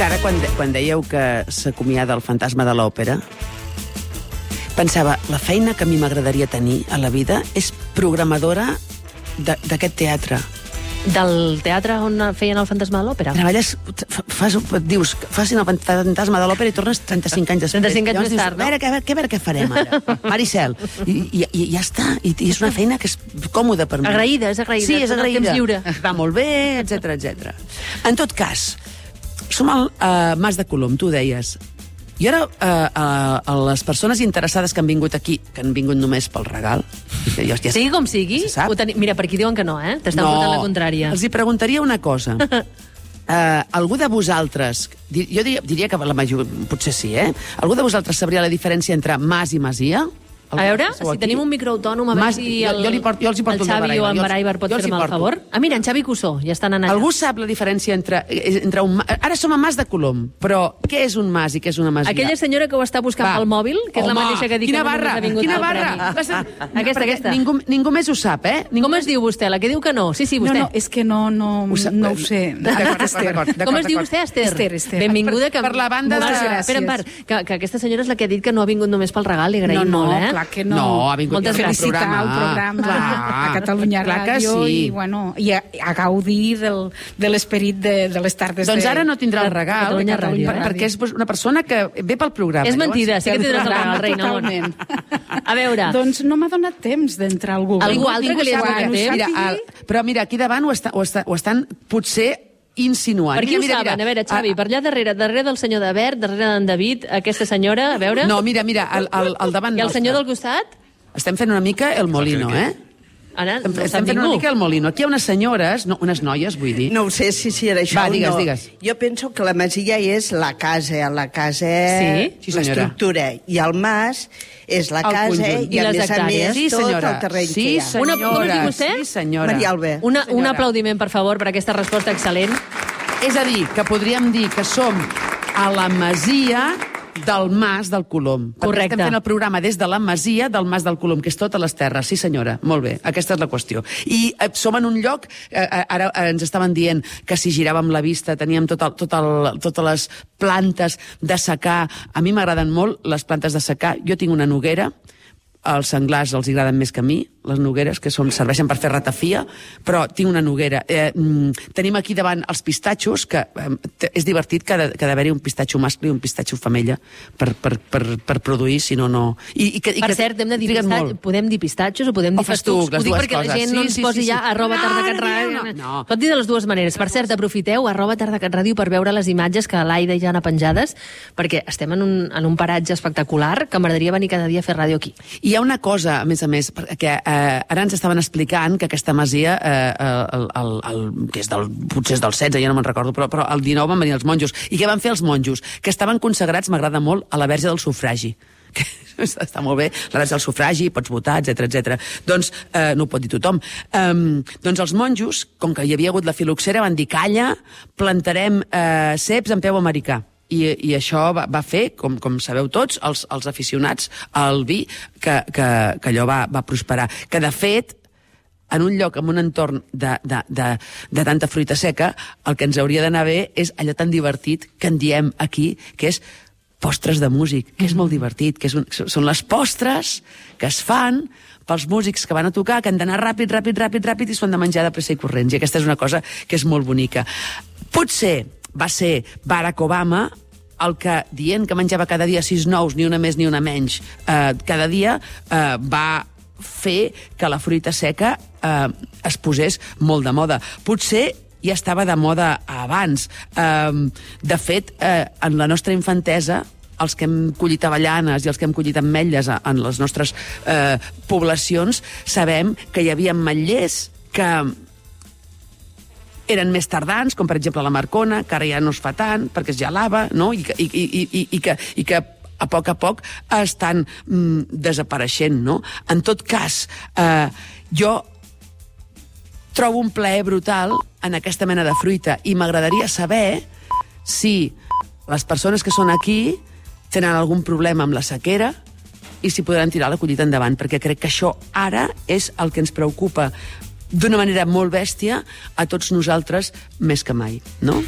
que ara, quan, de- quan dèieu que s'acomiada el fantasma de l'òpera, pensava, la feina que a mi m'agradaria tenir a la vida és programadora de- d'aquest teatre. Del teatre on feien el fantasma de l'òpera? Treballes, fa- fas, dius, facin el fantasma de l'òpera i tornes 35 anys després. 35 anys més tard, no? A veure, a veure, a veure què farem ara? Maricel. I, i, I ja està. I, I és una feina que és còmoda per mi. Agraïda, és agraïda, Sí, és agraïda. temps lliure. Va molt bé, etc etc. En tot cas, som al uh, Mas de Colom, tu deies. I ara, uh, uh, a les persones interessades que han vingut aquí, que han vingut només pel regal, jo, ja Sigui com sigui, ho teni... mira, per aquí diuen que no, eh? T'estan portant la contrària. Els hi preguntaria una cosa. Uh, algú de vosaltres, jo diria, diria que la majoria, potser sí, eh? Algú de vosaltres sabria la diferència entre mas i masia? A veure, si aquí? tenim un micro autònom, a veure si jo- el, jo li porto- jo els hi porto el Xavi o en jo els- Baraibar pot jo fer-me el favor. Ah, mira, en Xavi Cussó, ja estan anant allà. Algú sap la diferència entre, entre un... Ara som a Mas de Colom, però què és un mas i què és una masia? Aquella senyora que ho està buscant Va. pel mòbil, que és la Home, mateixa que dic quina que no barra, ha vingut quina al barra. premi. Aquesta, Aquesta, aquesta. Ningú, ningú més ho sap, eh? Ningú Com es diu vostè? La que diu que no? Sí, sí, vostè. No, no, és que no, no, Ho sap- no ho sé. D'acord, Com es diu vostè, Esther? Esther, Esther. Benvinguda. Que... Per la banda de-. Espera, en part, que, que aquesta senyora és la que ha dit que no ha vingut només pel regal, li agraïm No, no, molt, eh? Clar que no. No, ha vingut Moltes gràcies. felicitar programa. el programa Clar. a Catalunya Clar que Ràdio sí. i, bueno, i a, a gaudir del, de l'esperit de, de les tardes Doncs de... ara no tindrà el regal, Catalunya Ràdio, per, eh? perquè és una persona que ve pel programa. És mentida, Llavors, sí que tindràs el regal, reina. Totalment. A veure, Doncs no m'ha donat temps d'entrar al Google. Algú altre que li ha donat el temps? Mira, el, però mira, aquí davant ho, està, ho, està, ho estan potser insinuant. per qui mira, ho mira, saben? A veure, Xavi, Ah, per allà darrere, darrere del senyor de verd, darrere d'en David, aquesta senyora, a veure... No, mira, mira, al, al, al davant I el senyor del nostre. costat? Estem fent una mica el molino, eh? Ara no ho sap estem fent una ningú. mica el molino. Aquí hi ha unes senyores, no, unes noies, vull dir. No ho sé si, si era això Va, o digues, no. digues. Jo penso que la masia és la casa, la casa, Sí? Sí, l'estructura, i el mas és la El casa conjunt. i, I a les més a hectàrees. més Sí, tot el terreny sí, que hi ha. senyora. Una- com es diu vostè? Sí, senyora. Maria Alba. Una, Senyora. un aplaudiment, per favor, per aquesta resposta excel·lent. És a dir, que podríem dir que som a la masia del Mas del Colom. Correcte. Estem fent el programa des de la masia del Mas del Colom, que és totes les terres. Sí, senyora, molt bé, aquesta és la qüestió. I eh, som en un lloc, eh, eh, ara eh, ens estaven dient que si giràvem la vista teníem tot el, tot el, totes les plantes de secar. A mi m'agraden molt les plantes de secar. Jo tinc una noguera, els senglars els agraden més que a mi, les nogueres, que són, serveixen per fer ratafia, però tinc una noguera. Eh, mm, tenim aquí davant els pistatxos, que eh, és divertit que ha d'haver-hi un pistatxo mascle i un pistatxo femella per, per, per, per produir, si no, no... I, i que, i Per que cert, hem de dir triguen pistat... molt. podem dir pistatxos o podem dir O festucs, Ho dic perquè la coses. gent no Sí, ens sí, posi sí, ja sí. arroba No, tardacat no, ràdio. no, no. Pot dir de les dues maneres. Per cert, aprofiteu arroba tardacat ràdio per veure les imatges que l'Aida ja ha penjades, perquè estem en un, en un paratge espectacular que m'agradaria venir cada dia a fer ràdio aquí. I hi ha una cosa, a més a més, perquè eh, ara ens estaven explicant que aquesta masia, eh, el, el, el, que és del, potser és del 16, ja no me'n recordo, però, però el 19 van venir els monjos. I què van fer els monjos? Que estaven consagrats, m'agrada molt, a la verge del sufragi que està, molt bé, la del sufragi, pots votar, etc etc. Doncs, eh, no ho pot dir tothom. Um, doncs els monjos, com que hi havia hagut la filoxera, van dir, calla, plantarem eh, ceps en peu americà i, i això va, va fer, com, com sabeu tots, els, els aficionats al vi, que, que, que allò va, va prosperar. Que, de fet, en un lloc, en un entorn de, de, de, de tanta fruita seca, el que ens hauria d'anar bé és allò tan divertit que en diem aquí, que és postres de músic, que és molt divertit, que és un, són les postres que es fan pels músics que van a tocar, que han d'anar ràpid, ràpid, ràpid, ràpid, i s'ho han de menjar de pressa i corrents. I aquesta és una cosa que és molt bonica. Potser va ser Barack Obama el que, dient que menjava cada dia sis nous, ni una més ni una menys, eh, cada dia, eh, va fer que la fruita seca eh, es posés molt de moda. Potser ja estava de moda abans. Eh, de fet, eh, en la nostra infantesa, els que hem collit avellanes i els que hem collit ametlles en les nostres eh, poblacions, sabem que hi havia ametllers que eren més tardans, com per exemple la Marcona, que ara ja no es fa tant perquè es gelava, no? I i, i, i, i que, i que a poc a poc estan mm, desapareixent, no? En tot cas, eh, jo trobo un plaer brutal en aquesta mena de fruita i m'agradaria saber si les persones que són aquí tenen algun problema amb la sequera i si podran tirar la collita endavant, perquè crec que això ara és el que ens preocupa d'una manera molt bèstia a tots nosaltres més que mai, no?